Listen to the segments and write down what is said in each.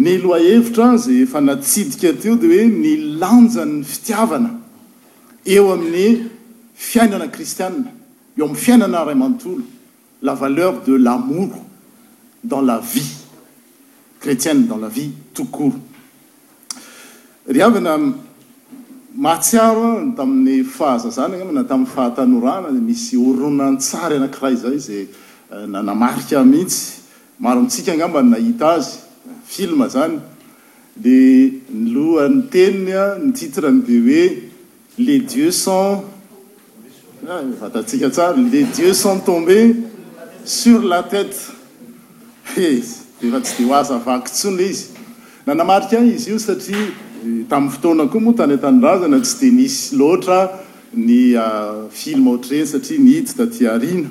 Ny lohahevitra izay efa natsidika teo dia hoe ny lanjan'ny fitiavana eo amin'ny fiainana kristianina, eo amin'ny fiainana iray manontolo, la valeur de l'amour dans la vie chrétienne, dans la vie tout court. Ry havana, mahatsiaro aho tamin'ny fahazazana angamba na tamin'ny fahatanorana dia nisy horonantsary anankiray izay izay nanamarika ahy mihitsy Maro amintsika angamba no nahita azy, film izany, dia ny lohateniny, ny titre-ny dia hoe Les dieux sont, ah fantatsika tsara, les dieux sont tombés sur la tête, he! efa tsy dia ho azo havaky intsony izy. Nanamarika ahy izy io satria tamin'ny fotoana koa moa tany an-tanindrazana tsy dia nisy loatra ny film ohatr'ireny satria nihidy taty aoriana.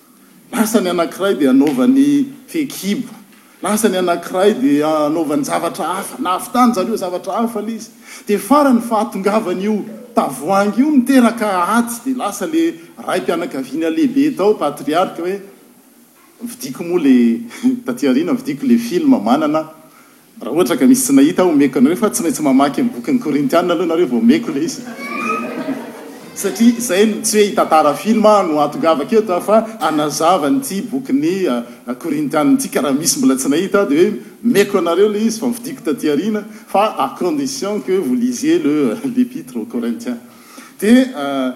Lasa ny anankiray dia anaovany fehikibo, lasa ny anankiray dia anaovany zavatra hafa, nahavitany zareo zavatra hafa le izy, dia farany fahatongavan'io tavoahangy io niteraka ady dia lasa le raim-pianakaviana lehibe tao patriarika hoe vidiko moa le taty aoriana vidiko le film manana Raha ohatra ka misy tsy nahita aho omeko anareo fa tsy maintsy mamaky ny bokin'ny Korintiana aloha nareo vao omeko ilay izy satria izay no tsy hoe hitantara film aho no ahatongavako eto aho fa hanazava an'ity bokin'ny Korintiana ity ka raha misy mbola tsy nahita aho dia hoe omeko anareo ilay izy fa novidiko taty aoriana fa à condition que vous lisiez le l'Épître aux Corinthiens dia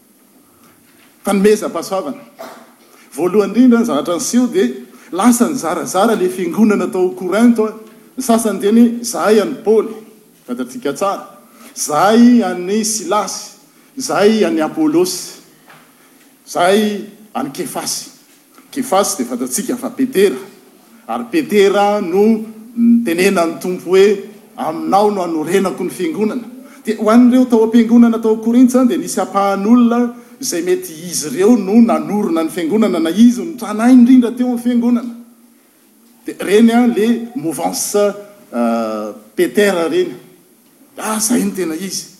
Fanomezam-pahasoavana. Voalohany indrindra, ny zavatra niseho dia lasa nizarazara ilay fiangonana tao Korinto. Ny sasany dia ny, Izahay an'i Paoly, fantatsika tsara. Izahay an'i Silasy. Izahay an'i Apolosy. Izahay an'i Kefasy. Kefasy dia fantatsika fa Petera, ary Petera no nitenenan'ny Tompo hoe, Aminao no anorenako ny fiangonana. Dia ho an'ireo tao am-piangonana tao Korintsa dia nisy ampahan'olona izay mety izy ireo no nanorina ny fiangonana na izy no tranainy indrindra teo amin'ny fiangonana. Dia ireny le mouvance Petera ireny. Ah, izay no tena izy.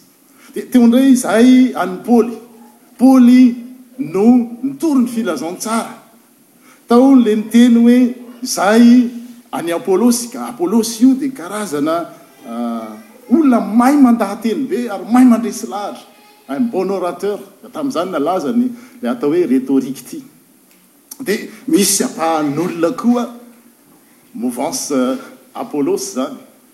Dia teo indray izahay an'i Paoly. Paoly no nitory ny filazantsara. Tao ilay niteny hoe, Izahay an'i Apolosy, ka Apolosy io dia karazana olona mahay mandaha-teny be ary mahay mandresy lahatra, un bon orateur. Ka tamin'izany nalaza ny ilay atao hoe rhétorique ity. Dia misy ampahan'olona koa, mouvance Apolosy izany.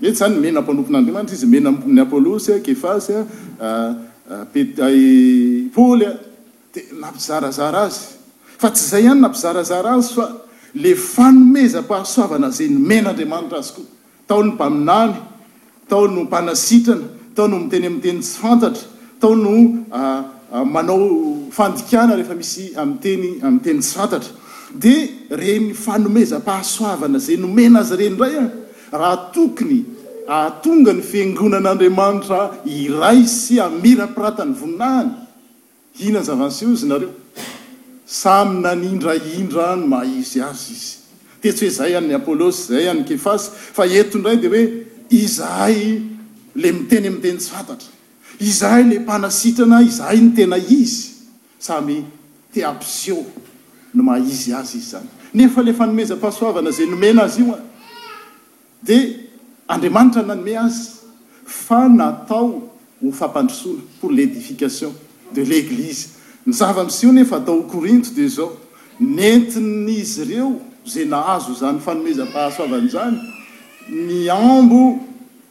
Mety izany ny mena mpanompon'Andriamanitra izy, mena ampon'i Apolosy, Kefasy, Pet, Paoly, dia nampizarazara azy. Fa tsy izay ihany nampizarazara azy fa ilay fanomezam-pahasoavana izay nomen'Andriamanitra azy koa. Tao no mpaminany, tao no mpanasitrana, tao no miteny amin'ny teny tsy fantatra, tao no manao fandikana rehefa misy amin'ny teny amin'ny teny tsy fantatra. Dia ireny fanomezam-pahasoavana izay nomena azy ireny indray an! Raha tokony hahatonga ny fiangonan'Andriamanitra iray sy hamirapirata ny voninahiny, inona ny zava-niseho izy nareo? Samy nanindrahindra ny maha izy azy izy. Dia tsy hoe izay an'ny Apolosy, izay an'ny Kefasy, fa eto indray dia hoe izahay ilay miteny amin'ny teny tsy fantatra, izahay ilay mpanasitrana, izahay ny tena izy. Samy te hampiseho ny maha izy azy izy zany. Nefa le fanomezam-pahasoavana zay nomena azy io an, de Andriamanitra nanome azy fa natao ho fampandrosoana, pour l'édification de l'église. Ny zava-miseho nefa tao Korinto de zao, nentin'izy ireo zay nahazo zany fanomezam-pahasoavana zany nihambo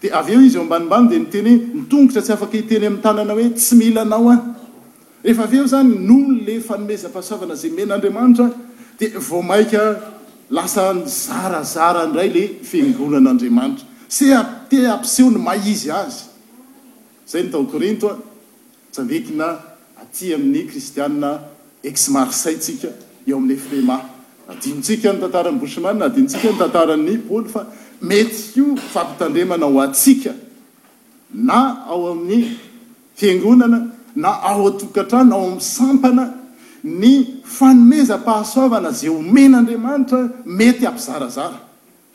Dia avy eo izy eo ambanimbany dia niteny hoe, ny tongotra tsy afaka hiteny amin'ny tanana hoe tsy mila anao aho. Rehefa avy eo izany noho ilay fanomezam-pahasoavana izay nomen'Andriamanitra dia vao mainka lasa nizarazara indray ilay fiangonan'Andriamanitra. Te hampiseho ny maha izy azy. Izay ny tao Korinto a. Tsangantina aty amin'ny Christiana ex Marseille tsika eo amin'ny Frema. Adinontsika ny tantaran'i Bushman, adinontsika ny tantaran'i Paul fa mety ho fampitandremana ho antsika na ao amin'ny fiangonana na ao an-tokantrano, ao amin'ny sampana ny fanomezam-pahasoavana izay omen'Andriamanitra mety hampizarazara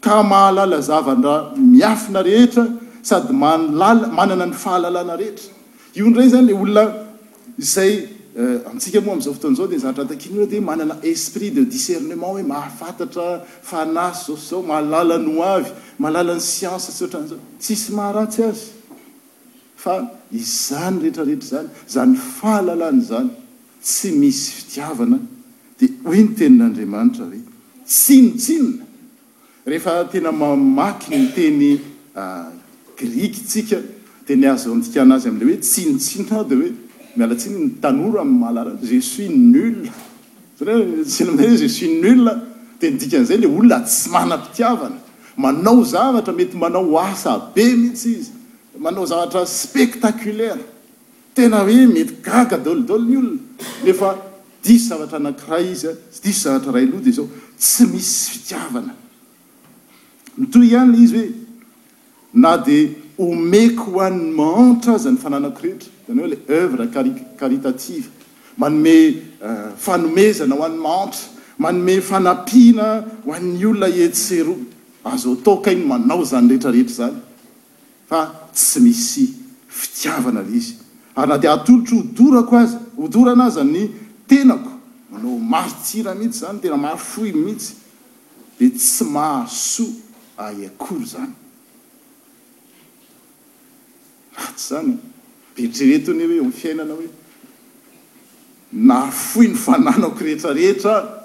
Ka mahalala zava-ndra miafina rehetra sady mahalala, manana ny fahalalana rehetra. Io indray izany ilay olona izay, amintsika moa amin'izao fotoana izao dia zatra takian'ny olona dia hoe manana esprit de discernement hoe mahafantatra fanahy sy izao sy izao, mahalala ny ho avy, mahalala ny siansa sy ohatran'izany. Tsisy maharatsy azy fa izany rehetra rehetra izany, izany fahalalana izany Tsy misy fitiavana dia hoy ny tenin'Andriamanitra hoe tsinontsinona. Rehefa tena mamaky ny teny grika tsika dia ny azo andikana azy amin'ilay hoe tsinontsinona dia hoe, miala tsiny ny tanora amin'ny mahalala azy, je suis nul. Zany hoe tsy ny hoe je suis nul dia ny dikan'izay ilay olona tsy manam-pitiavana. Manao zavatra, mety manao asa be mihitsy izy, manao zavatra spectaculaire. Tena hoe mety gaga daholo daholo ny olona nefa diso zavatra anankiray izy a, sy diso zavatra iray loha dia izao, tsy misy fitiavana. Mitohy ihany ilay izy hoe, na dia omeko ho an'ny mahantra aza ny fananako rehetra, izany hoe ilay œuvre caritative, manome fanomezana ho an'ny mahantra, manome fanampiana ho an'ny olona etsy sy eroa, azo atao kay ny manao izany rehetra rehetra izany. fa tsy misy fitiavana le izy ary na dia atolotro ho dorako aza ho dorana aza ny tenako manao martyr mihitsy zany tena maro fohy mihitsy de tsy mahasoa ahy akory zany ratsy zany e de eritrereto anie hoe eo am fiainana hoe nahafoy ny fananako rehetra rehetra aho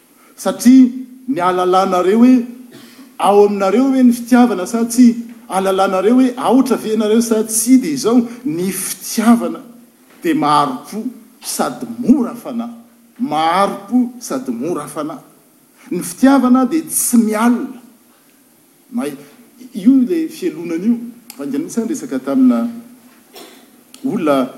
satria ny ahalalanareo hoe ao aminareo ve ny fitiavana sa tsia, ahalalanareo hoe aotra ve ianareo sa tsia dia izao, ny fitiavana dia mahari-po sady mora fanahy, mahari-po sady mora fanahy. Ny fitiavana dia tsy miala. May. Io ilay fialonana io. Fa ingahy mihitsy aho niresaka tamina olona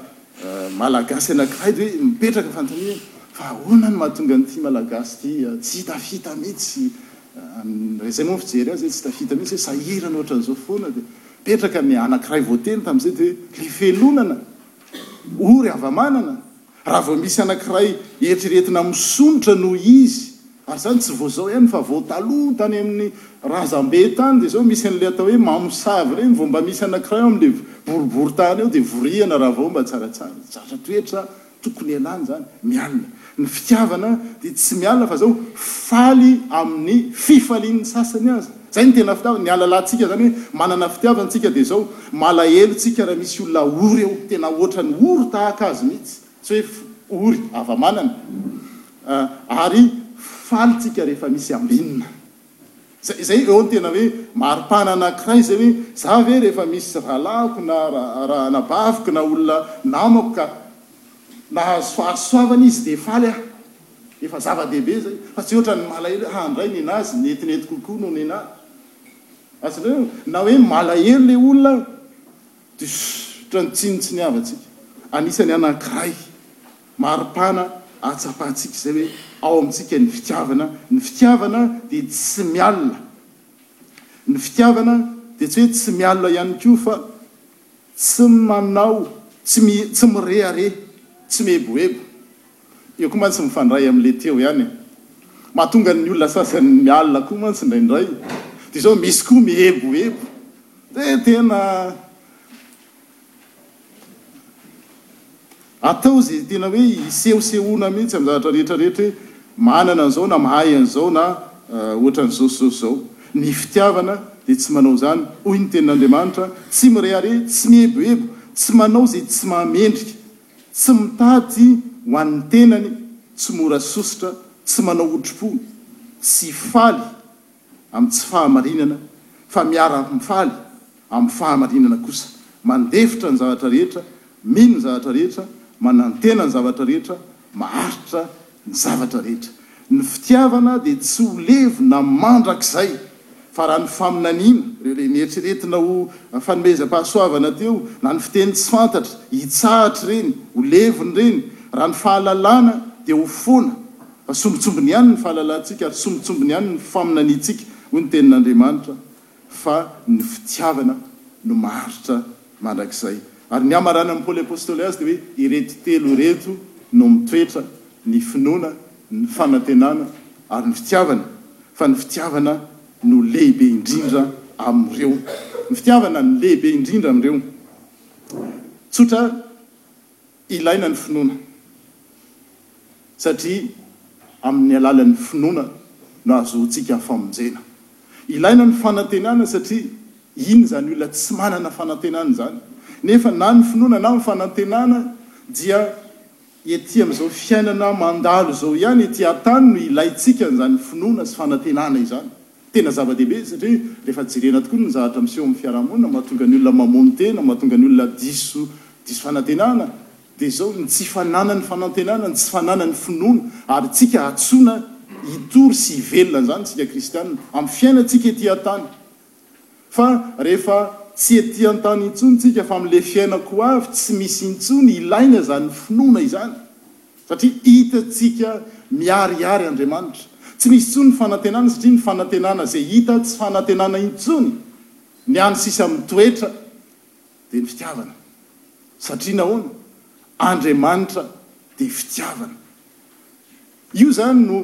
Malagasy anankiray dia hoe mipetraka ny fanontaniana hoe fa ahoana no mahatonga an'ity Malagasy ity tsy hitafita mihitsy raha izay moa ny fijery azy hoe tsy hitafita mihitsy hoe sahirana ohatran'izao foana dia mipetraka ny anankiray voateny tamin'izay dia hoe ilay fialonana o ry hava-manana Raha vao misy anankiray eritreretina misondrotra noho izy, ary izany tsy vao izao ihany fa vao taloha tany amin'ny razambe tany dia izao misy an'ilay atao hoe mamosavy ireny, vao mba misy anankiray ao amin'ilay boriboritany ao dia vorihana raha vao mba tsaratsara. Zatra toetra tokony ialana izany, miala. Ny fitiavana dia tsy miala fa izao faly amin'ny fifalian'ny sasany aza. Zay no tena fitiavana, ny halalantsika zany hoe manana fitiavana tsika dia zao, malahelo tsika raha misy olona ory eo, tena ohatrany ory tahaka azy mihitsy, tsy hoe ory hava-manana, ary faly tsika rehefa misy ambinina. Zay zay eo no tena hoe maripana anakiray zay hoe za ve rehefa misy rahalahiko na ra anabaviko na olona namako ka nahazo fahasoavana izy dia faly aho. Efa zava-dehibe izay, fa tsy ohatran'ny malahelo hoe handray nenazy netinety kokoa noho nenahy. Azonareo? Na hoe malahelo ilay olona an! Diff, ohatran'ny tsinontsiniavantsika. Anisan'ny anankiray maripana ahatsapantsika izay hoe ao amintsika ny fitiavana. Ny fitiavana dia tsy miala. Ny fitiavana dia tsy hoe tsy miala ihany koa fa tsy manao, tsy mirehareha, tsy mieboebo. Io koa mantsy mifandray amin'ilay teo ihany e! Mahatonga ny olona sasany miala koa mantsy indraindray, dia izao misy koa mihebohebo, dia tena atao izay tena hoe hisehosehoana mihitsy amin'ny zavatra rehetra rehetra hoe manana an'izao na mahay an'izao na ohatran'izao sy izao sy izao. Ny fitiavana dia tsy manao izany, hoy ny tenin'Andriamanitra, tsy mirehareha, tsy mihebohebo, tsy manao izay tsy mahamendrika, Tsy mitady ho an'ny tenany, tsy mora sosotra, tsy manao otripo, sy faly amin'ny tsy fahamarinana, fa miara-mifaly amin'ny fahamarinana kosa. Mandefitra ny zavatra rehetra, mino ny zavatra rehetra, manantena ny zavatra rehetra, maharitra Ny zavatra rehetra. Ny fitiavana dia tsy ho levona mandrakizay, fa raha ny faminaniana, ireo ilay neritreretina ho fanomezam-pahasoavana teo, na ny fiteny tsy fantatra, hitsahatra ireny, ho levona ireny. Raha ny fahalalana dia ho foana, fa sombintsombiny ihany ny fahalalantsika, ary sombintsombiny ihany ny faminaniantsika, hoy ny Tenin'Andriamanitra. fa ny fitiavana no maharitra mandrakizay. Ary ny hamaranan'i Paoly Apostoly azy dia hoe ireto telo ireto no mitoetra, ny finoana, ny fanantenana ary ny fitiavana, fa ny fitiavana no lehibe indrindra amin'ireo. Ny fitiavana no lehibe indrindra amin'ireo. Tsotra. Ilaina ny finoana satria amin' ny alalan' ny finoana no ahazoantsika famonjena. Ilaina ny fanantenana satria iny izany olona tsy manana fanantenana izany. Nefa na ny finoana na ny fanantenana dia ety amin' izao fiainana mandalo izao ihany ety an-tany no ilaintsika an' izany finoana sy fanantenana izany. Tena zava-dehibe izy satria rehefa jerena tokoa ny zavatra miseho amin'ny fiarahamonina mahatonga ny olona mamono tena, mahatonga ny olona diso diso fanantenana dia izao ny tsy fananany fanantenana, ny tsy fananany finoana ary tsika antsoina hitory sy hivelona an'izany tsika kristianina amin'ny fiainantsika ety an-tany fa rehefa tsy ety an-tany intsony tsika fa amin'ilay fiainan-ko avy tsy misy intsony ilaina izany finoana izany. Satria hitantsika miharihary Andriamanitra. Tsy misy intsony ny fanantenana satria ny fanantenana izay hita tsy fanantenana intsony. Ny any sisa mitoetra dia ny fitiavana. Satria nahoana? Andriamanitra dia fitiavana. Io izany no.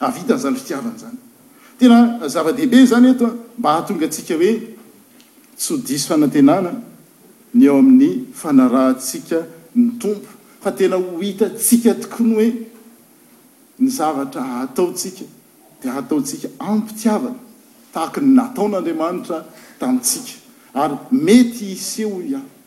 Hahavita an'izany fitiavana izany. Tena zava-dehibe izany eto an, mba hahatonga antsika hoe tsy ho diso fanantenana ny eo amin'ny fanarahantsika ny Tompo, fa tena ho hitantsika tokoa ny hoe ny zavatra hataontsika dia hataontsika amim-pitiavana, tahaka ny nataon'Andriamanitra tamintsika, ary mety hiseho ihany.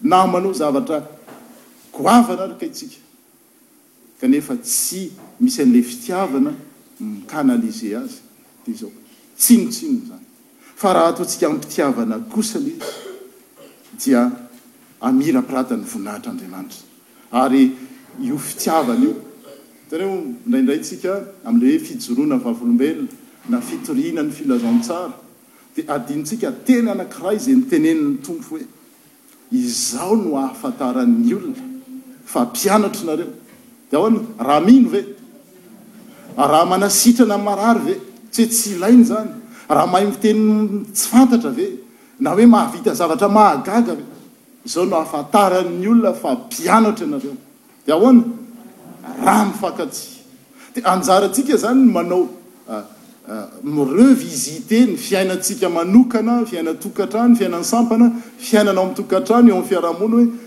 Na manao zavatra goavana ary ka isika kanefa tsy misy an'ilay fitiavana mi-canaliser azy dia izao, tsinontsinona izany. Fa raha ataontsika am-pitiavana kosa ilay izy dia amirapiratany voninahitr'Andriamanitra. Ary io fitiavana io, hitanao indraindray isika amin'ilay hoe fijoroana vavolombelona na fitoriana ny filazantsara, dia adinontsika teny anankiray izay notenenin'ny Tompo hoe, Izao no hahafantaran'ny olona fa mpianatro nareo. Dia ahoana? Raha mino ve? Raha manasitrana ny marary ve? Tsy hoe tsy ilaina izany. Raha mahay miteny tsy fantatra ve? Na hoe mahavita zavatra mahagaga ve? Izao no hahafantaran'ny olona fa mpianatro ianareo, Dia ahoana? Raha mifankatia, dia anjarantsika izany ny manao mi-revisiter ny fiainantsika manokana, ny fiainan-tokantrano, ny fiainan'ny sampana, ny fiainana ao amin'ny tokantrano, eo amin'ny fiarahamonina hoe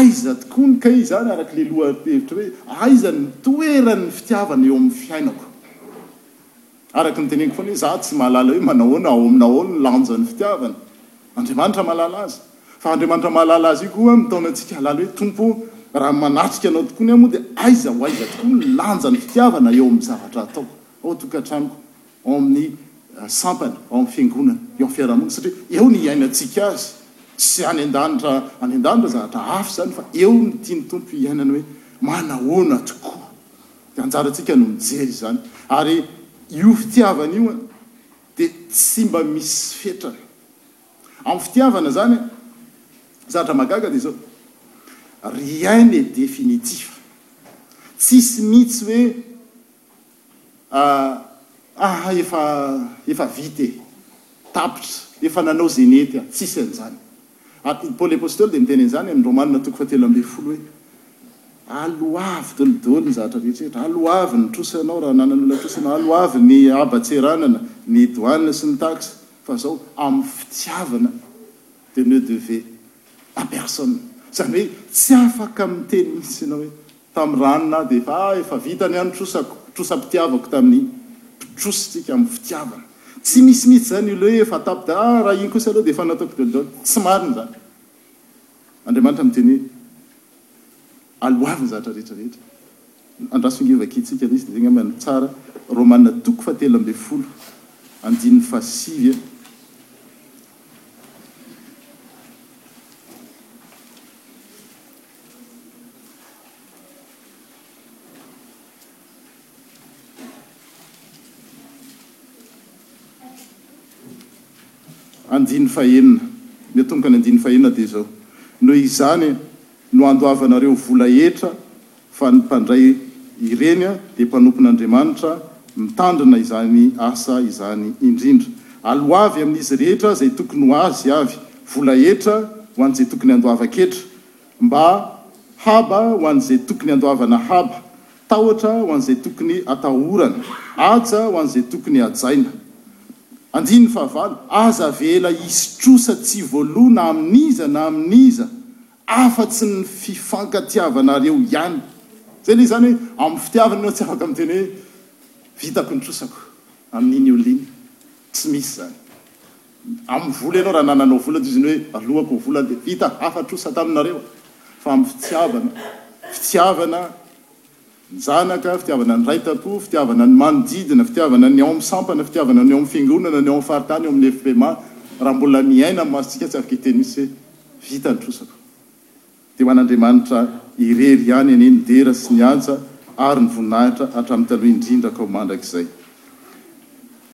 aiza tokoa ny kay izany araka ilay lohahevitra hoe aiza ny toeran'ny fitiavana eo amin'ny fiainako? Araka ny teneniko foana hoe za tsy mahalala hoe manahoana ao amina ao ny lanjan'ny fitiavana. Andriamanitra mahalala azy. Fa Andriamanitra mahalala azy io koa mitaona antsika hahalala hoe Tompo ô, raha manatrika anao tokoa ny ahy moa dia aiza ho aiza tokoa ny lanjan'ny fitiavana eo amin'ny zavatra ataoko, ao an-tokantranoko, ao amin'ny sampana, ao amin'ny fiangonana, eo amin'ny fiarahamonina, satria eo ny hiainantsika azy. Tsy any an-danitra, any an-danitra zavatra hafa izany fa eo no tian'ny Tompo hiainana hoe manahoana tokoa. Dia anjarantsika no mijery izany. Ary io fitiavana io dia tsy mba misy fetrany. Amin'ny fitiavana izany, zavatra mahagaga dia izao, rien n'est définitif. Tsisy mihitsy hoe aah efa vita e, tapitra, efa nanao izay nety aho. Tsisy an'izany. Ary i Paoly Apostoly dia niteny an'izany amin'ny Romana toko fahatelo ambin'ny folo hoe, Aloavy dolo dolo ny zavatra rehetrrehetra, aloavy ny trosa ianao raha nanana olona trosa ianao, aloavy ny haba tseranana, ny douane sy ny tax, fa zao amin'ny fitiavana de ne devez à personne. Izany hoe tsy afaka miteny mihitsy ianao hoe Tamin'ny ranona dia efa ah efa vita ny an'ny trosako, trosa-pitiavako tamin'ny mpitrosintsika amin'ny fitiavana. Tsy misy mihitsy izany io le hoe efa tapitra dia ah raha iny kosa aloha dia efa nataoko daholo daholo. Tsy marina izany. Andriamanitra miteny hoe aloavy ny zavatra rehetra rehetra. Andraso ange vakintsika le izy dia izay angamba no tsara, Romana toko fahatelo ambin'ny folo andininy fahasivy a. Andininy fahenina, ny atomboka ny andininy fahenina dia izao, Noho izany no andoavanareo vola hetra, fa ny mpandray ireny dia mpanompon'Andriamanitra mitandrina izany asa izany indrindra. Aloavy amin'izy rehetra izay tokony ho azy avy, vola hetra ho an'izay tokony handoavan-ketra, mba haba ho an'izay tokony handoavana haba, tahotra ho an'izay tokony hatahorana, haja ho an'izay tokony hajaina. Andininy fahavalo, Aza avela hisy trosa tsy voaloa na amin'iza na amin'iza afa-tsy ny fifankatiavanareo ihany. Izay ilay izany hoe amin'ny fitiavana ianao tsy afaka miteny hoe vitako ny trosako amin'iny olona iny, tsy misy izany. Amin'ny vola ianao raha nananao vola dia izy ny hoe aloako ny vola dia vita hafatra osa taminareo fa amin'ny fitiavana fitiavana ny zanaka fitiavana ny raitako fitiavana ny manodidina fitiavana ny ao amin'ny sampana fitiavana ny ao amin'ny fiangonana ny ao amin'ny faritany ao amin'ny fpma raha mbola miaina ny masontsika tsy afaka hiteny mihitsy hoe vita ny trosako dia ho an'Andriamanitra irery ihany anie ny dera sy ny haja ary ny voninahitra hatramin'ny taloha indrindra kao mandrakizay.